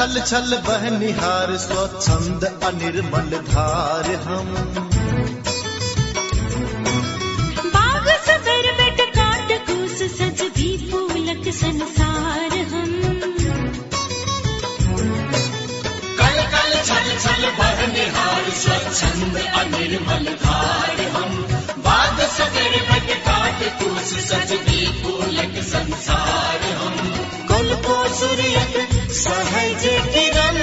छल छल बहनिहार स्वच्छंद अनिर्मल धार हम। बाग सबर बेट काट कूस सज भी फूलक संसार हम। कल कल छल छल बहनिहार स्वच्छंद अनिर्मल धार हम। बाग सगर बट काट कूस सजदी फूलक संसार हम। को सहज किरण,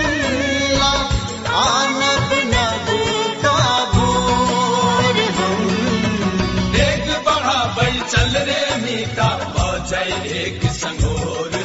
आनंद नब हम। एक बढ़ा बल चल रे मीता जय एक संगोर।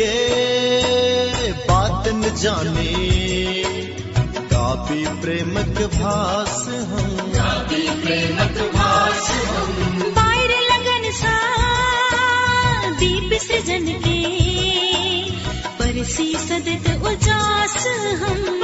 के बात न जाने। काफ़ी प्रेमक भास हम। प्रेमक भास हम। बाहर लगन सा दीप सृजन के। परसी सदत उजास हम।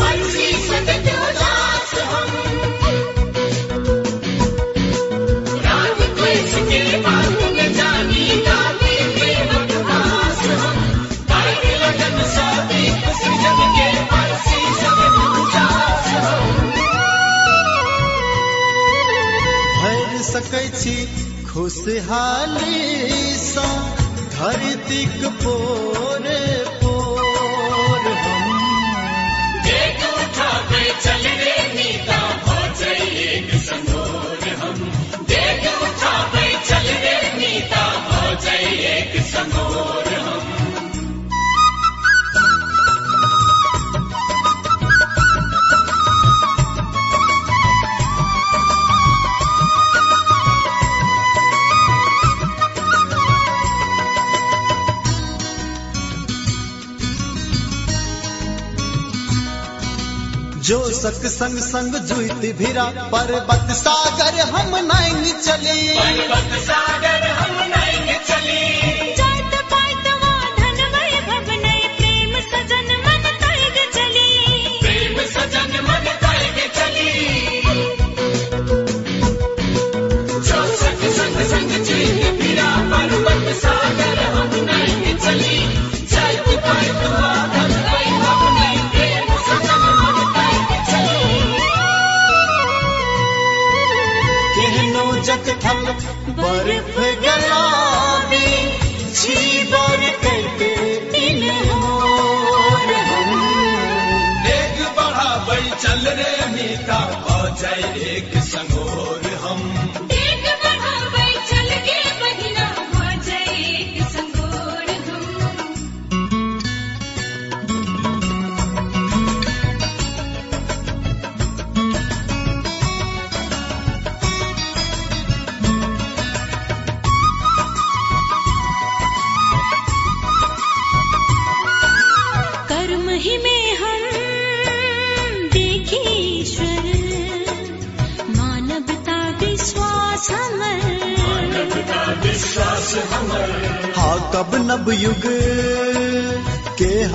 खुशहाली सा धरतीक जो सक संग संग जुइत भिरा, पर्वत सागर हम नहीं चले। पर्वत सागर हम नहीं चली। Por.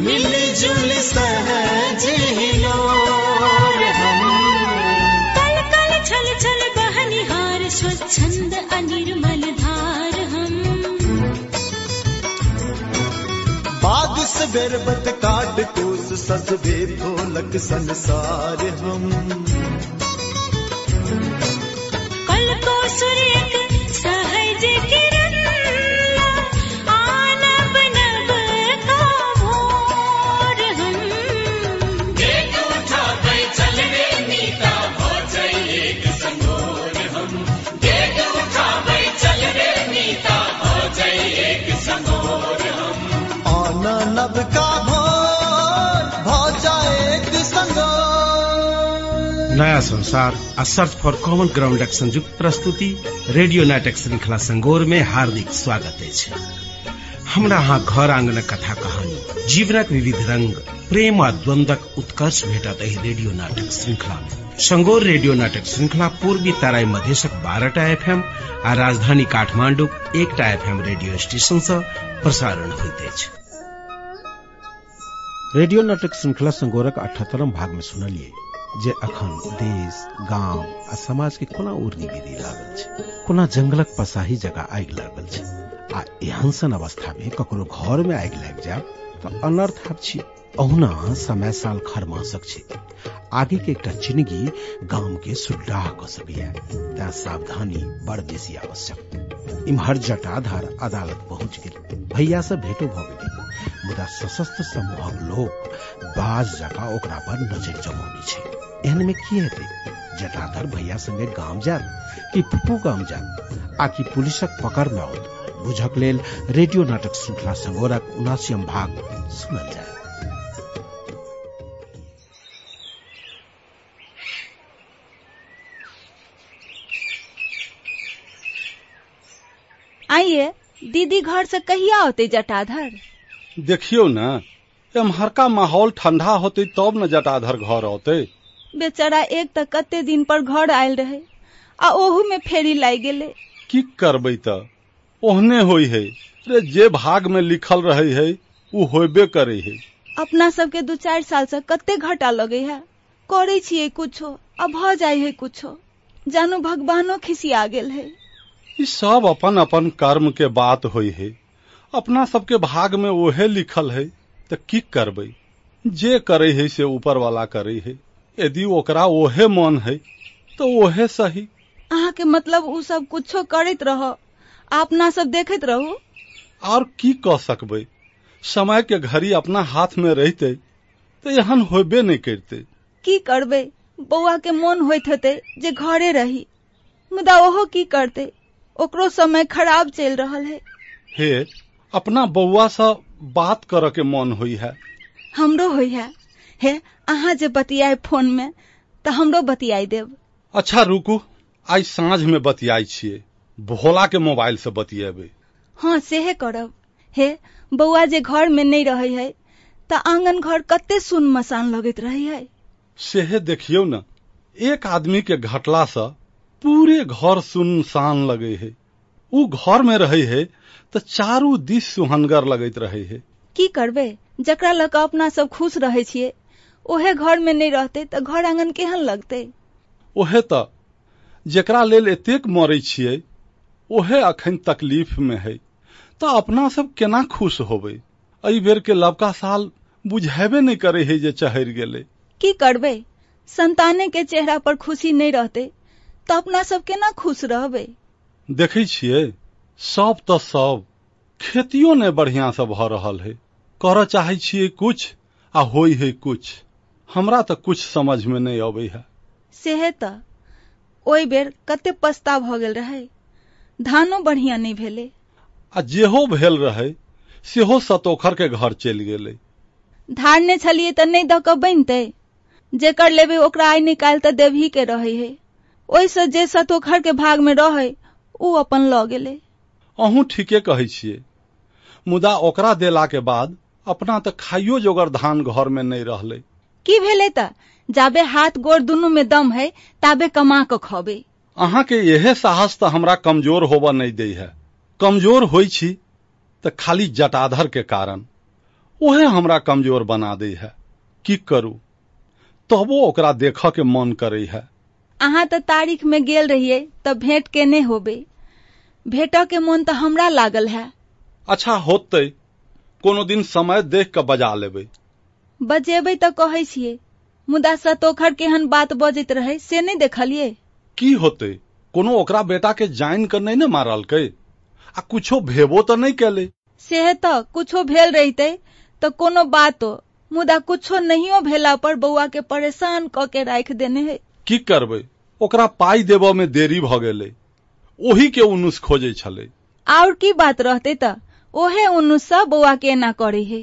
मिल जुल सहज हिलोर हम। कल कल छल छल बहनिहार स्वच्छंद अनिर्मल धार हम। बाग सवेर बत काट कोस सजबे ढोलक संसार हम। कल को सूर्य सहज का नया संसार आ सर्च फॉर कॉमन ग्राउंड संयुक्त प्रस्तुति रेडियो नाटक श्रृंखला संगोर में हार्दिक स्वागत अछि। हमरा अहाँ घर आंगन कथा कहानी जीवनक विविध रंग प्रेम आ द्वंद्वक उत्कर्ष भेटत एहि रेडियो नाटक श्रृंखला में। संगोर रेडियो नाटक श्रृंखला पूर्वी तराई मधेशक बारहटा एफएम आ राजधानी काठमांडूक एकटा एफएम रेडियो स्टेशन सँ प्रसारण होइत अछि। रेडियो नाटक श्रृंखला संगोरक अठहत्तरम भाग में सुनलिए जे अखन देश, गाँव आ समाज के कोना उर्नी गिरी लागल छै? कोना जंगलक पसाही जगह आगि लागल छै? आ एहन सन अवस्था में ककरो घर में आगि लागि जाय तऽ अनर्थ छियै अहुना समय साल खरमासक छै। आगे के एकटा चिन्हगी गाम के सुड्डाह क सकैया तें सावधानी बड़ बेसी आवश्यक। इम्हर जटाधर अदालत पहुँच गेल। भैया से भेटो भ गेलै। मुदा सशस्त्र समूहक लोक बाज जकाँ ओकरा पर नज़र जमौने छै। एहन में की हेतै? जटाधर भैया संगे गाम जायत कि फुफू गाम जायत आ कि पुलिसक पकड़ में आओत बुझक लेल रेडियो नाटक श्रृंखला संगोरक उनासीम भाग सुनल जाय। आइए, दीदी घर से कहिया होते जटाधर? देखियौ न एम्हरका माहौल ठंडा होते तब न जटाधर घर औते। बेचारा एक त कते दिन पर घर आयल रहे आ ओहू में फेरी लागि गेले। की करबै त ओहने होई है रे जे भाग में लिखल रहे है उ होबे करे है। अपना सबके दू चार साल से कते घाटा लगे है। करे छियै कुछो आ भ जाए है कुछो। जानू भगवानो खिसिया गेल है। ई सब अपन अपन कर्म के बात होई है। अपना सबके भाग में ओहे लिखल है तो की करबै? जे करे है से ऊपर वाला करे है। यदि ओकरा ओहे मन है तो ओहे सही। अहाँ के मतलब उ सब कुछो करैत रह? अपना सब देखैत रहू? और की कह सकबै? समय के घड़ी अपना हाथ में रहते तो एहन होबे नहीं करते। की करबै? बौआ के मन होइत हेतै जे घरे रही। मुदा ओहो की करते? ओकरो समय खराब चल रहल है। हे अपना बउआ से बात कर के मन होई है। हमरो होइ है। हे अहाँ जे बतियाए फ़ोन में तऽ हमरो बतियाई देब। अच्छा रुकू। आई साँझ में बतियाई छियै। भोला के मोबाइल से बतियेबै। हाँ सेहे करब। हे बौआ जे घर में नहीं रहे है तऽ आँगन घर कते सुन मसान लगैत रहे है। सेहे देखियो न एक आदमी के घटला से पूरे घर सुनसान लगे है। उ घर में रहे है तो चारू दिस सुहनगर लगैत रहे है। की करबै? जकरा कऽ अपना सब खुश रहे छियै। ओहे घर में नहीं रहते तऽ घर आँगन केहन लगतै? ओहे त जेकरा लेल एतेक मरै छियै ओहे अखन तकलीफ़ में है। तो अपना सब केना खुश होबे? एहि बेर के लबका साल बुझेबे नहीं करे है जे चहरि गेलै। की करबै? संताने के चेहरा पर खुशी नहीं रहते तो अपना सब केना खुश रहबै? देखै छियै सब तऽ सब खेतियो ने बढ़िया से भऽ रहल है। करऽ चाहे छियै कुछ आ होई है कुछ। हमरा तऽ कुछ समझ में नहीं अबै है। सेहे तऽ ओहि बेर कते पछता भऽ गेल रहे। धानो बढ़िया नहीं भेलै। आ जेहो भेल रहे सेहो सतोखर के घर चलि गेलै। धारने छलियै तऽ नहीं दऽ कऽ बनतै। जेकर लेबै ओकरा आइ निकालि तऽ देवही के रहे है। ओहिसँ जे सतोखर के भाग में रहे उ अपन लऽ गेलै। अहूँ ठीके कहै छियै। मुदा ओकरा देला के बाद अपना तऽ खाइयो जोगर धान घर में नहीं रहलै। की भेलै तऽ? जाबे हाथ गोड़ दुनू में दम है ताबे कमा कऽ खबे। अहाँ के यहे साहस तऽ हमरा कमज़ोर होबऽ नहीं दै है। कमज़ोर होइ छी तऽ खाली जटाधर के कारण। ओहे हमरा कमज़ोर बना दै है। की करू? तबो ओकरा देखऽ के मन करे है। अहाँ तऽ तारीख में गेल रहियै तऽ भेंट केने होबै। भेटऽ के मोन तऽ हमरा लागल है। अच्छा होतै कोनो दिन समय देख कऽ बजा लेबै। बजेबै तऽ कहै छियै मुदा सतोखर केहन बात बजैत रहे से नहीं देखलियै। की होतै कोनो ओकरा बेटा के जानि कऽ नहीं ने मारलकै आ कुछो भेबो तऽ नहीं केलै। सेहे तऽ कुछो भेल रहितै तऽ कोनो बातो मुदा कुछो नहियो भेला पर बौआ के परेशान क के राखि देने है। की करबै ओकरा पाई देबऽ में देरी भऽ गेलै। ओही के उनुस खोजे छलै। और की बात रहते तऽ ओहे उन्नुसा बौआ के एना करे है।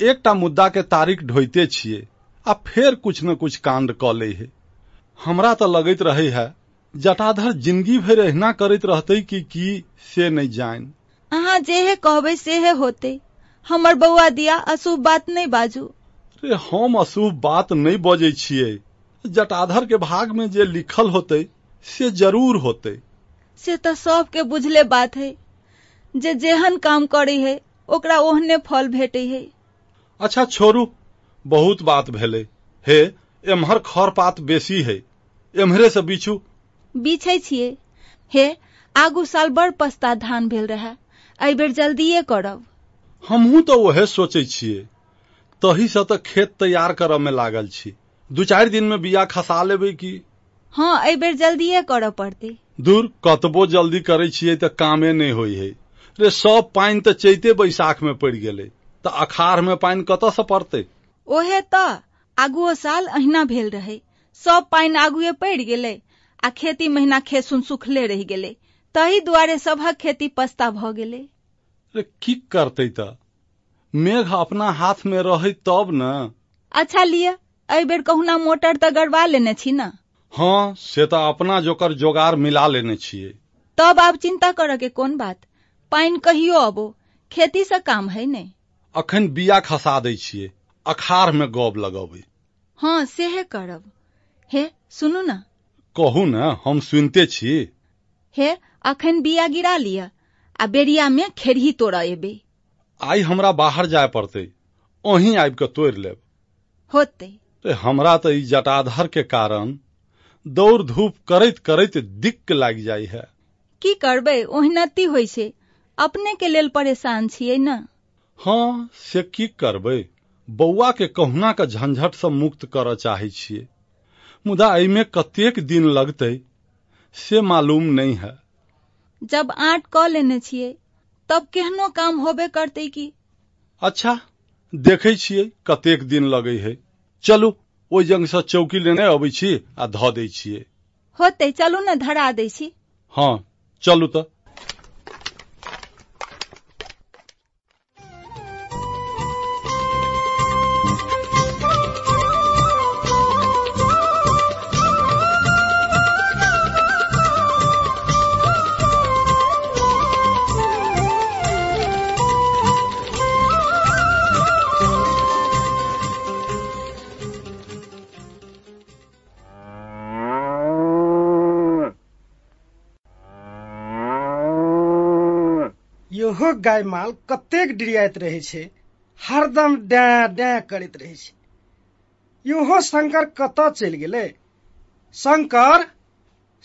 एकटा मुद्दा के तारीख ढोइते छियै आ फेर कुछ न कुछ कांड कऽ लै है। हमरा तऽ लगैत रहे है जटाधर ज़िंदगी भर एहिना करैत रहतै कि की से नहि जानि। अहाँ जेहे कहबै सेहे होते। हमर बौआ दिया अशुभ बात नहीं बाजू। रे हम अशुभ बात नहीं बजे छियै। जटाधर के भाग में जे लिखल होते से ज़रूर होतै। से तऽ सबके बुझले बात है। जे जेहन काम करे है ओकरा ओहने फल भेटे है। अच्छा छोड़ू बहुत बात भेलै। हे एम्हर खर पात बेसी है। एम्हरे से बिछू बिछै छियै। हे आगू साल बड़ पस्ता धान भेल रहे। एहि बेर जल्दिए करब। हमहूँ तो ओहे सोचे छियै। तही से तऽ खेत तैयार करऽ में लागल छी। दू चार दिन में बिया खसा लेबै की? हाँ एहि बेर जल्दिए करऽ पड़तै। दूर कतबो जल्दी करे छियै तऽ कामे नहि होइ है। रे सब पानि तऽ चैते बैसाख में पड़ि गेलै। तऽ अखाढ़ में पानि कतऽ से पड़तै? ओहे तऽ आगुओ साल अहिना भेल रहे। सब पानि आगुए पड़ि गेलै आ खेती महीना खेसुन सुखले रहि गेलै। तही दुआरे सभक खेती पस्ता भऽ गेलै। रे की करतै तऽ? मेघ अपना हाथ में रहै तब न। अच्छा लिअ एहि बेर कहुना मोटर तऽ गड़बा लेने छी न। हाँ से तऽ अपना जोकर जोगार मिला लेने छियै तब आब चिंता करऽ के कोन बात? पानि कहियो अबो खेती से काम है ने? अखन बिया खसा दै छियै अखाढ़ में गब लगबै। हाँ सेहे करब। हे सुनू न। कहू न हम सुनते छी। हे अखन बिया गिरा लिअ आ बेरिया में खेरही तोड़ऽ एबै। आई हमरा बाहर जाय पड़ते अहीं आबि कऽ तोड़ि लेब। होतै। हमरा ई जटाधर के कारण दौड़ धूप करैत करैत दिक्क लागि जाइ है। की करबै ओहिनती होइ छै। अपने के लेल परेशान छियै न। हाँ से की करबै? बौआ के कहुना के झंझट से मुक्त करऽ चाहै छियै। मुदा एहिमे कतेक दिन लगतै से मालूम नहीं है। जब आंट कऽ लेने छियै तब केहनो काम होबे करतै की? अच्छा देखै छियै कतेक दिन लगै है। चलू। ओहि जंग से चौकी लेने अबै छी आ धऽ दै छियै। होतै चलू न धरा दै छी। हाँ चलू तऽ। इहो गाय माल कतेक डिरियाइत रहै छै हरदम डैं डैं करैत रहै छै। इहो शंकर कतऽ चलि गेलै? शंकर?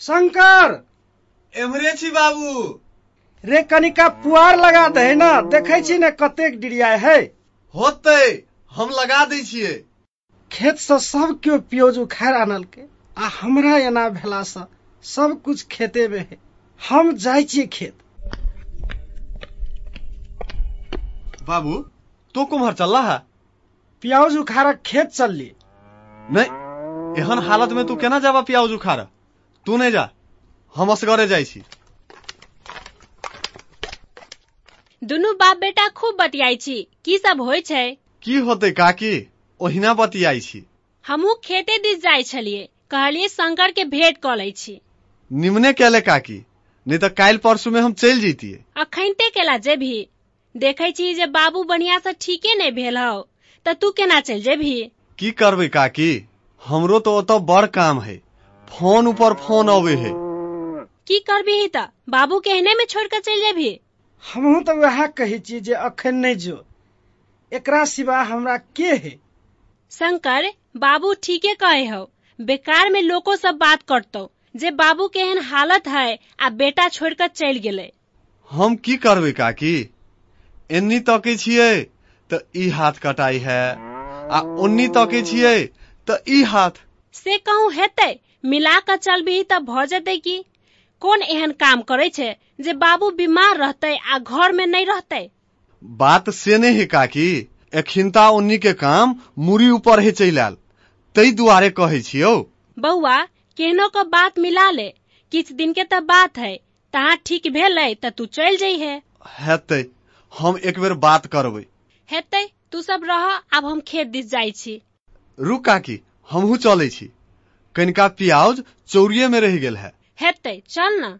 शंकर? एमरे छी बाबू। रे कनिका पुआर लगा दे ना देखै छी ने कतेक डिरियाय है। होतै हम लगा दै छियै। खेत से सब केओ पियोज उखाड़ आनलकै आ हमरा एना भेला भेलासँ सब कुछ खेते में है। हम जाइ छियै खेत। बाबू तू कुम्हर चल है। प्याज उखाड़क खेत चलली। नहीं एहन हालत में तू केना जावा प्याज उखाड़ तू नहीं जा हम असगरे जाइ छी दुनू बाप बेटा खूब बतियाई छी की सब होइ छै? की होतै काकी? ओहिना बतियाई छी हमहू खेते दिस जाइ छलिए कहलिए शंकर के भेंट क लै छी। निमने केले काकी नहीं तो काल्हि परसू में हम चलि जैतियै। अखैनते केला जेबही। देखै छी जे बाबू बढ़िया से ठीके नहीं भेल हौ। त तू केना चल जेबही? की करबै काकी? हमरो तो ओतऽ बड़ काम है। फ़ोन ऊपर फ़ोन अबे है। की करबिही त बाबू के एहने में छोड़ के चल जेबही? हमहूँ तऽ वएह कहै छियै जे अखन नहि जो। एकरा सिवा हमरा के है? शंकर बाबू ठीके कहे हो। बेकार में लोको सब बात करतो जे बाबू के एहन हालत है आ बेटा छोड़ कर चल गेले। हम की करबै काकी? एन्नी तकै छियै तऽ ई हाथ कटाई है। आ ओन्नी तकै छियै तऽ ई हाथ। से कहूँ हेतै मिला कर चलबिही त भ जेतै की? कोन एहन काम करे छै जे बाबू बीमार रहते आ घर में नहीं रहते? बात से नहीं है काकी एखिनता ओन्नी के काम मूरी ऊपर है चलि आयल। ताहि दुआरे कहै छियौ। बउआ केहनो के बात मिला ले। किछ दिन के त बात है तहाँ ठीक भेलै त तू चल जइहे हेतै। हम एक बेर बात करबै। हेतै? तू सब रह आब हम खेत दिस जाइ छी। रुक काकी हमहूँ चलै छी। कनिका प्याज चौरिये में रह गेल है। हेतै? चल न।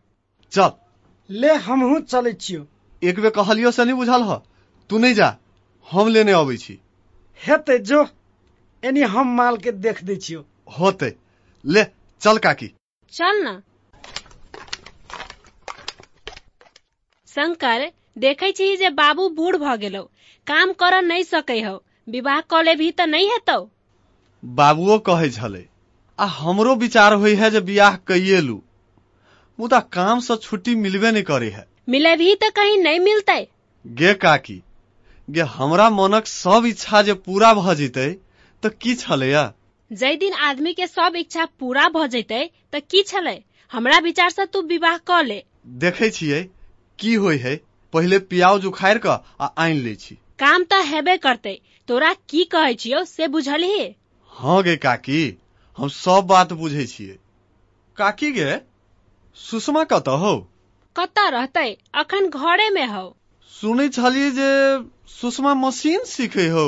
चल। ले हमहू चलै छियौ। एक बेर कहलियो से नहीं बुझल ह? तू नहीं जा हम लेने अबै छी। हेतै जो एनी हम माल के देख दै छियौ। होते। ले चल काकी। चल न। शंकर देखै छी जे बाबू बूढ़ भ गेलौ। काम कर नहीं सकै हौ। विवाह क लेभी त नहीं हेतौ। बाबुओ कहै छले आ हमरो विचार होइ है जे बियाह कइये लू। मुदा काम से छुट्टी मिलबे नहीं करे है। मिलेभी त कहीं नहीं मिलतै। गे काकी गे हमरा मनक सब इच्छा जे पूरा भ जेतै त की छलैया जै दिन आदमी के सब इच्छा पूरा भ जैतै त की छलै? हमरा विचार से तू विवाह क ले। देखै छियै की होइ है। पहिले प्याज उखाड़ क आ आनि लै छी। काम त हेबे करते। तोरा की कहै छियौ से बुझलही? हाँ गे काकी हम सब बात बुझे छियै। काकी गे सुषमा कतऽ हौ? कतऽ रहतै? अखन घरे में हौ। सुनै छलियै जे सुषमा मशीन सीखै हौ।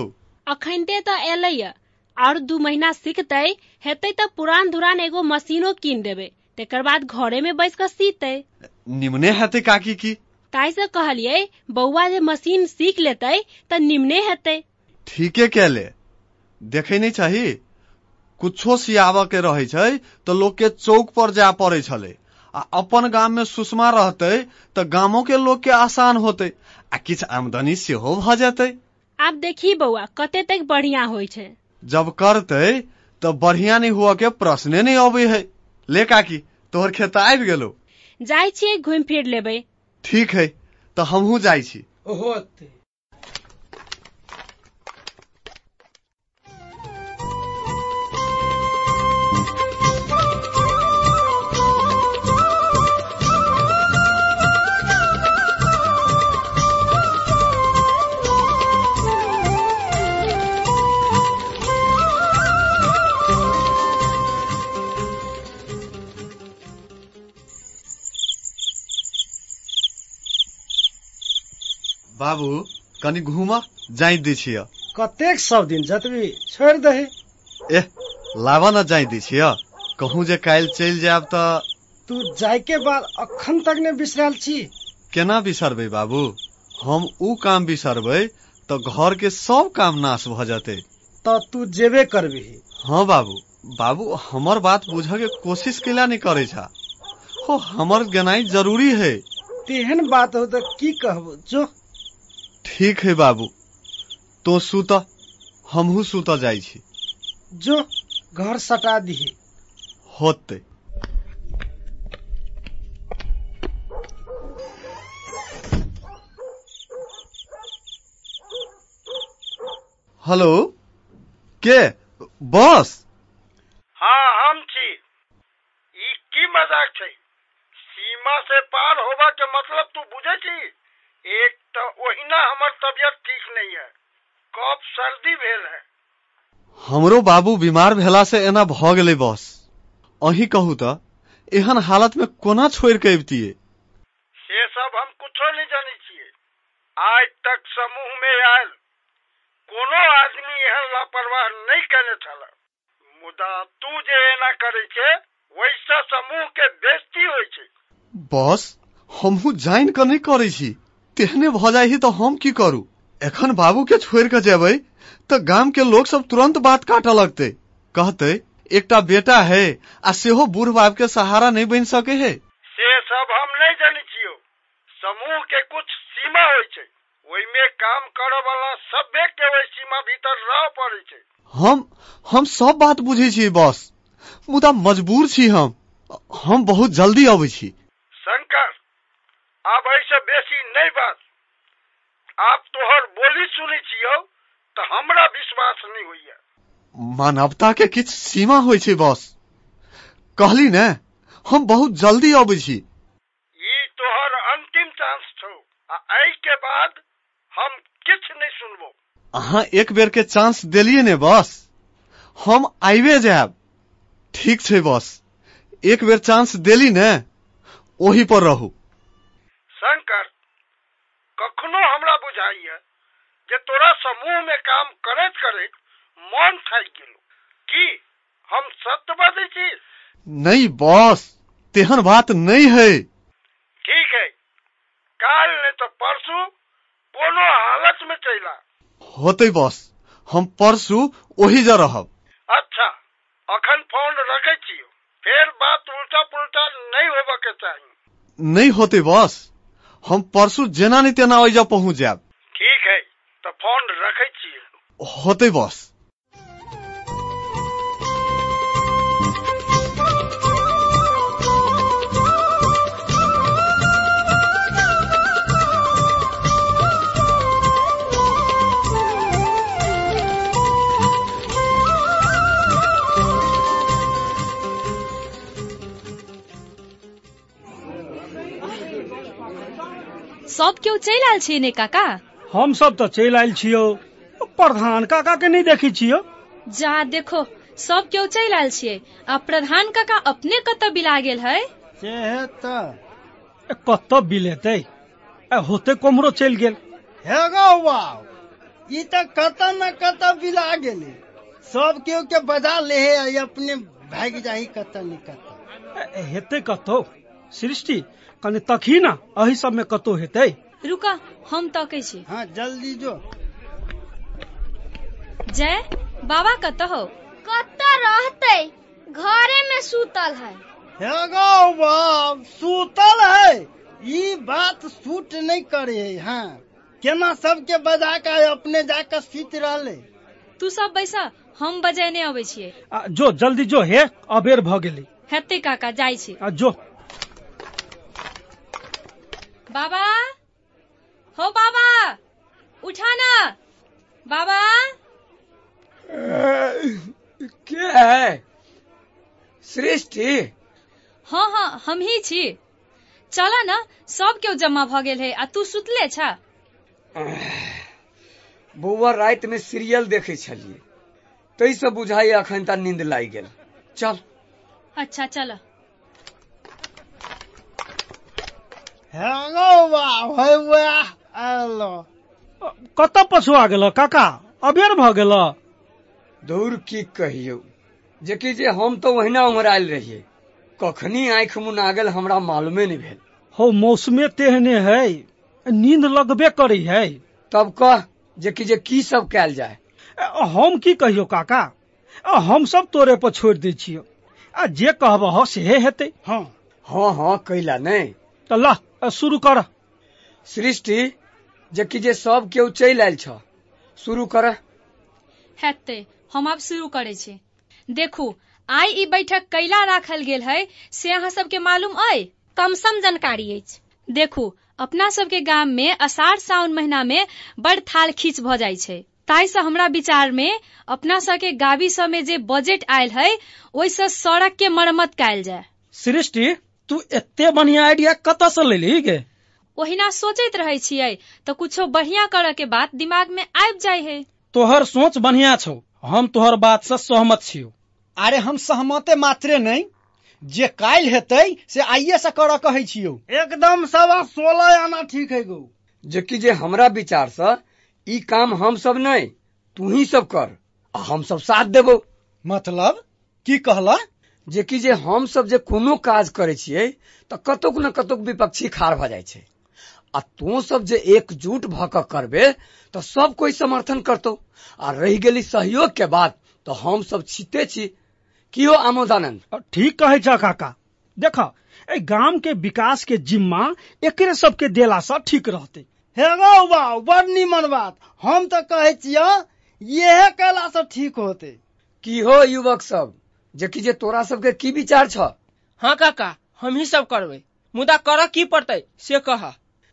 अखनते त एलैया और दू महीना सीखतै हेतै त पुरान धुरान एगो मशीनो कीन देबै। तेकर बाद घरे में बैस क सीतै। निमने हेतै काकी की? ताहि से कहलियै बौआ जे मशीन सीख लेतै त निमने हेतै। ठीके केले देखै नहीं चाही कुछो सियाबऽ के रहै छै त लोग के चौक पर जा पड़ै छलै। आ अपन गाम में सुषमा रहतै त गामो के लोग के आसान होतै आ किछ आमदनी सेहो भ जेतै। आब देखी बौआ कते तक बढ़िया होइ छै। जब करतै त बढ़िया नहीं हुआ के प्रश्ने नहीं अबै है। ले काकी तोहर खेत आबि गेलो। जाइ छियै घुमि फिर लेबै। ठीक है तो हमहू जाइ छी होते बाबू कनी घूम जाई दै छिय। कतेक सब दिन जतबी छोड़ि दही। एह लावा न जाई दै छिय। कहूँ जे काल्हि चलि जायब त तू जायके बाद अखन तक ने बिसरल छी। केना बिसरबै बाबू? हम ऊ काम बिसरबै त घर के सब काम नाश भ जेतै। त तू जेबे करबी। हाँ बाबू बाबू हमर बात बुझे के कोशिश केला नहीं करे छा। हो हमर गेनाई जरूरी है। तेहन बात हो त की कहबो जो ठीक है बाबू। तो सुत हमहू सुत जाइ छी। जो घर सटा दिही। होते। हेलो के? बस? हाँ हम छी। ई की मज़ाक छै? सीमा से पार होबा के मतलब तू बुझे छी? एक तो ओहिना हमर तबियत ठीक नहीं है। कफ सर्दी भेल है। हमरो बाबू बीमार भेला से एना भ गेलै बस। अही कहू त एहन हालत में कोना छोड़ के अबतिये? से सब हम कुछो नहीं जानी छिए आज तक समूह में आयल कोनो आदमी एहन लापरवाह नहीं केने छल मुदा तू जे एना करे छे वैसे समूह के बेइज्जती होइ छै। बस हमहू जाइन के नहीं करे छी। तेहने भ जाही तो हम की करू? एखन बाबू के छोड़ के जेबै त गाम के लोग सब तुरंत बात काटे लगते। कहते एकटा बेटा है आ सेहो बूढ़ बाप के सहारा नहीं बन सके है। से सब हम नहीं जानी छियो। समूह के कुछ सीमा होइ छै। ओइमे काम करऽ वाला सभे के ओइ सीमा भीतर रह पड़े छै। हम हम सब बात बुझे छी बस। मुदा मजबूर छी हम। हम बहुत जल्दी अबै छी। शंकर आब ऐसे बेसी नहीं बात। आप तोहर बोली सुनी छियो तो हमरा विश्वास नहीं होइया। मानवता के किछ सीमा होइ छै बस। कहली ने हम बहुत जल्दी अबै छी। ई तोहर अंतिम चांस छौ आ एहि के बाद हम किछ नहीं सुनबो। अहाँ एक बेर के चांस देलिए ने बस। हम आइबे जायब। ठीक छै बस। एक बेर चांस देली ने ओही पर रहू। शंकर कखनो हमरा बुझाइया जे तोरा समूह में काम करैत करैत मन थाकि गेलो। की हम सत्य बजै छी? नहीं बॉस तेहन बात नहीं है। ठीक है काल नहीं तो परसू कोनो हालत में चला। होते बॉस हम परसू ओही जा रहब। अच्छा अखन फ़ोन रखे छियो फिर बात उल्टा पुल्टा नहीं होबे के चाहिए नहीं होते बॉस। हम परसू जेना नहीं तेना ओइजा पहुंच जाब ठीक है तो फोन रखे होते बॉस। सब केओ चल आयल छियै ने काका? हम सब तो चलि आयल छियो। प्रधान काका के नहीं देखी छियो। जा देखो सब केओ चलि आयल छियै। आ प्रधान काका अपने कत बिला गेल है से है त कत बिलेतै? ए, होते कोमरो चलि गेल। हे गौ बाब ई त कत न कत बिला गेले। सब केओ के बजा ले है अपने भाग जाही कत न कत ए, हेतै कतौ सृष्टि कनि तखी न एही सब में कतो हेतै। रुका हम तकै छी। हाँ जल्दी जो। जय बाबा कतऽ हो कतऽ रहतै? घरे में सूतल है। हे गौ बाब सूतल है। ई बात सूट नहीं करे है हाँ। केना सबके बजा के अपने जाके सुत रहले? तू सब बैसा हम बजेने अबै छियै। जो जल्दी जो हे अबेर भ गेलै। हेतै काका जाइ छी। आ, जो। बाबा? हो बाबा उठाना बाबा? के है? सृष्टि? हाँ हाँ हम ही छी। चल न सब केओ जमा भ गेल है आ तू सुतले छा? बौआ राति में सीरियल देखे छलिए ताहिसँ बुझाइ अखन ता नींद लागि गेल। चल। अच्छा चल हे गौ बाब है वह आलो कतऽ पछुआ गेल काका? अबेर भ गेल? धूर की कहियौ? जेकि जे हम तो ओहिना उमरायल रहिए कखनी आंखि मुना गेल हमरा मालूमे नहि भेल। हो मौसमे तेहने है। नींद लगबे करै है। तब कह जेकि जे की सब कयल जाय। हम की कहियो काका? हम सब तोरे पर छोड़ि दै छियो। आ जे कहबह सेहे हेतै। हाँ हाँ हाँ कैला नहि तऽ ला शुरू कर। सृष्टि जेकि जे सब केओ चलि आयल छ शुरू कर। हेतै हम आब शुरू करे छी। देखू आइ ई बैठक कैला राखल गेल है से अहाँ सबके मालूम अइ? कम सम जानकारी अछि। देखू अपना सबके गाम में अषाढ़ सावन महीना में बड़ थाल खींच भ जाइ छै। ताहिसँ हमरा विचार में अपना सबके गावी सब में जे बजट आयल है ओहिसँ सड़क के मरम्मत कायल जाय। सृष्टि तू एते बढ़िया आइडिया कतऽ से लेली गे ओहिना सोचैत रहै छियै तऽ कुछो बढ़िया करऽ के बात दिमाग में आबि जाइ है। तोहर सोच बढ़िया छौ हम तोहर बात से सहमत छियो। अरे हम सहमते मात्रे नहीं जे काल्हि हेतै से आइए से करऽ कहै छियौ। एकदम सवा सोलह आना ठीक है गौ। जेकि जे हमरा विचार से ई काम हम सब नहि तू ही सब कर आ हम सब साथ देबो। मतलब? की कहला जेकि जे हम सब जे कोनो काज करे छियै तऽ कतौक न कतौक विपक्षी खाड़ भऽ जाइ छै। आ तू सब जे एकजुट भऽ कऽ करबे तऽ सब कोई समर्थन करतौ। आ रहि गेली सहयोग के बात तऽ हम सब छीते छी। की हो आमोदानंद ठीक कहै छ काका। देख ए गाम के विकास के जिम्मा एकरे सबके देला से ठीक रहते। हे गौ बाऊ बड़ नीमन बात। हम तऽ कहै छियै येहे कला से ठीक होते। की हो युवक सब जेकि जे तोरा सबके की विचार छ? हाँ काका हम ही सब करबै। मुदा कर की पड़तै से कह।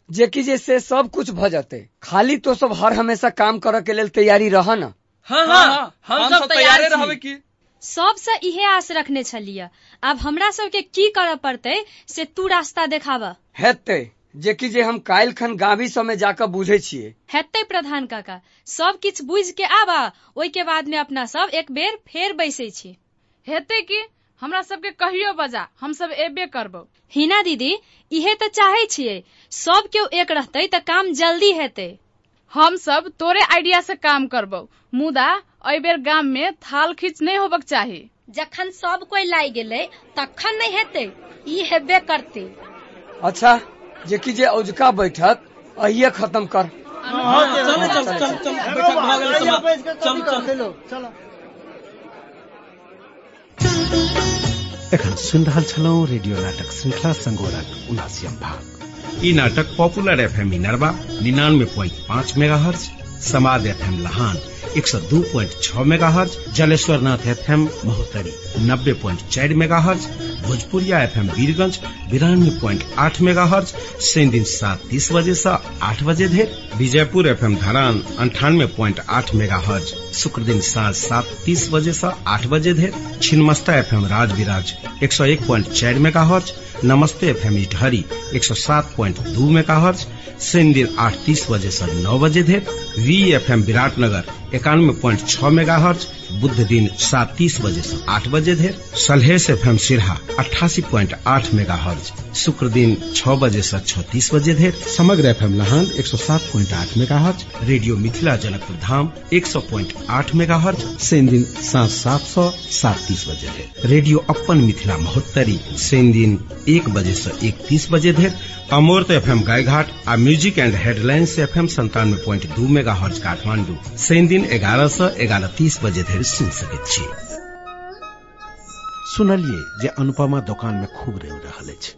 जेकि जे से सब कुछ भ जते। खाली तो सब हर हमेशा काम करऽ के लेल तैयारी रह न? हाँ हाँ हम सब तैयारे रहबै की? सबसँ इहे आस रखने छलियै। आब हमरा सबके की करऽ पड़ते से तू रास्ता देखाबऽ। हेतै जेकि जे हम काल्हि खन गावी सबमे जाकऽ बुझै छियै। हेतै प्रधान काका सब किछु बुझि के आबा ओहि के बाद में अपना सब एक बेर फेर बैसै छी। हेतै की हमरा सबके कहियो बजा हम सब एबे करबौ। हिना दीदी इहे तऽ चाहै छियै सब केओ एक रहतै तऽ काम जल्दी हेतै। हम सब तोरे आइडिया से काम करबौ मुदा एहि बेर गाम में थाल खींच नहीं होबक चाही। जखन सब कोई लाई गेलै तखन नहीं हेतै ई हेबे करतै। अच्छा जे कि जे औजका बैठक अहिए खत्म कर। एखन सुनि रहल रेडियो नाटक श्रृंखला संगोरक उनासियम भाग। ई नाटक पॉपुलर एफएम इनरवा निन्यानवे प्वाइंट पाँच मेगा हर्ज समाज एफ़ एम लहान, एक सौ दो प्वाइंट छह megahertz Jaleshwar Nath F M Mahottari, नब्बे प्वाइंट चार megahertz Bhojpuriya F M Birgunj बिरानवे point आठ मेगा हर्ज शनि दिन सात तीस बजे से आठ बजे धरि, विजयपुर एफ़ एम धरान, अंठानवे प्वाइंट आठ मेगा हर्ज शुक्र दिन साँझ सात तीस बजे से आठ बजे धरि, छिन्मस्ता एफएम राज विराज एक सौ एक प्वाइंट चार मेगा हर्ज नमस्ते एफ़ एम इटहरी, एक सौ सात प्वाइंट दो मेगा हर्ज शनि दिन आठ तीस बजे से नौ बजे धर वी एफ़ एम विराटनगर इक्यानवे प्वाइंट छह मेगा हर्ज बुध दिन सात तीस बजे से आठ बजे धरि। सलहेस एफएम सिरहा अट्ठासी प्वाइंट आठ मेगा हर्ज शुक्र दिन छह बजे से छह तीस बजे धर। समग्र एफ़ एम लहान एक सौ सात प्वाइंट आठ mega hertz radio Mithila Janakpur Dham एक सौ प्वाइंट आठ मेगा हर्ज शनि दिन सात सात सौ सात तीस बजे धरि। रेडियो अपन मिथिला महोत्तरी। शनि दिन एक बजे से एक तीस बजे धरि। अमूर्त FM Gaighat uh music and headlines F M संतानवे प्वाइंट दू मेगा हर्ज काठमांडू। शनि दिन एगारह से एगारह तीस बजे धरि। सुनि सकैत सुनलिए जे अनुपमा दोकान में खूब रेव अछि।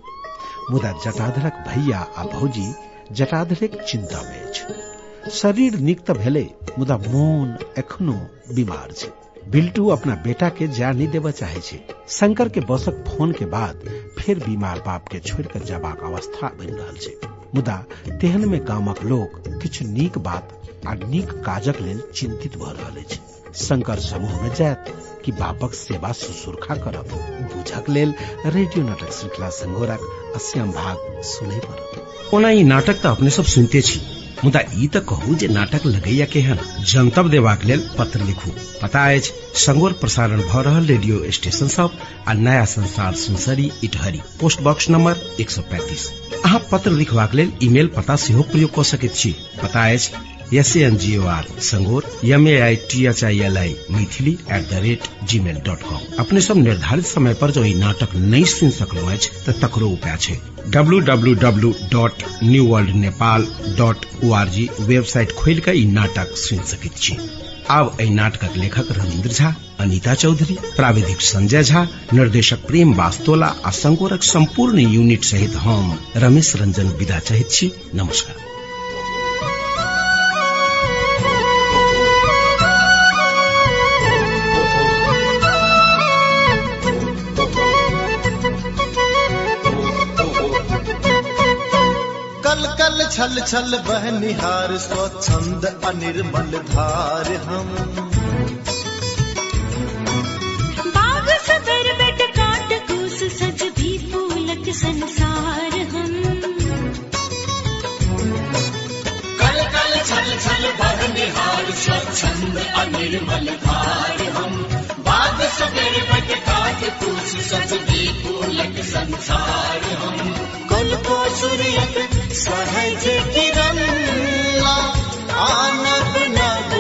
मुदा जटाधरक भैया आ भौजी जटाधरक चिंता में शरीर नीक तऽ भेलै, मुदा मोन एखनो बीमार छै। बिल्टू अपना बेटा के जाय नहीं देबऽ चाहे छै। शंकर के बसक फ़ोन के बाद फिर बीमार बाप के छोड़ कर जबाक अवस्था बन रहा छै। मुदा तेहन में गामक लोग किछु नीक बात आ नीक काजक लेल चिंतित भ रहल अछि। शंकर समूह में जायत कि बापक सेवा शुश्रूषा करब। बुझक लेल रेडियो नाटक श्रृंखला संगोरक अस्यम भाग सुनै पड़त। ओना ई नाटक तऽ अपने सब सुनते छी। मुदा ई तऽ कहू जे नाटक लगैया केहन? जनतब देबाक लेल पत्र लिखू। पता अछि संगोर प्रसारण भऽ रहल रेडियो स्टेशन सब आ नया संसार Sunsari Itahari. Post box number एक सौ पैंतीस। अहाँ पत्र लिखबाक लेल ईमेल पता सेहो प्रयोग कऽ सकैत छी। पता अछि S N G O R संगोर M A I T H I L I Maithili at the rate G mail dot com अपने सब निर्धारित समय पर जो ई नाटक नहीं सुनि सकलहुँ अछि तऽ तकरो उपाय छै। जी वेबसाइट खोलि ई नाटक सुनि सकैत छी। आब एहि नाटकक लेखक रविन्द्र झा अनीता चौधरी प्राविधिक संजय झा निर्देशक प्रेम वास्तोला आ संगोरक संपूर्ण यूनिट सहित हम रमेश रंजन विदा चाहैत छी। नमस्कार। कल कल छल छल बह निहार स्वच्छंद अनिर्मल धार हम। बाग सबर बेट काट कूस सज भी फूलक संसार हम। कल कल छल छल बह निहार स्वच्छंद अनिर्मल धार हम। बाग सबर बेट काट कूस सज भी फूलक संसार हम। को सहज किरण आनंद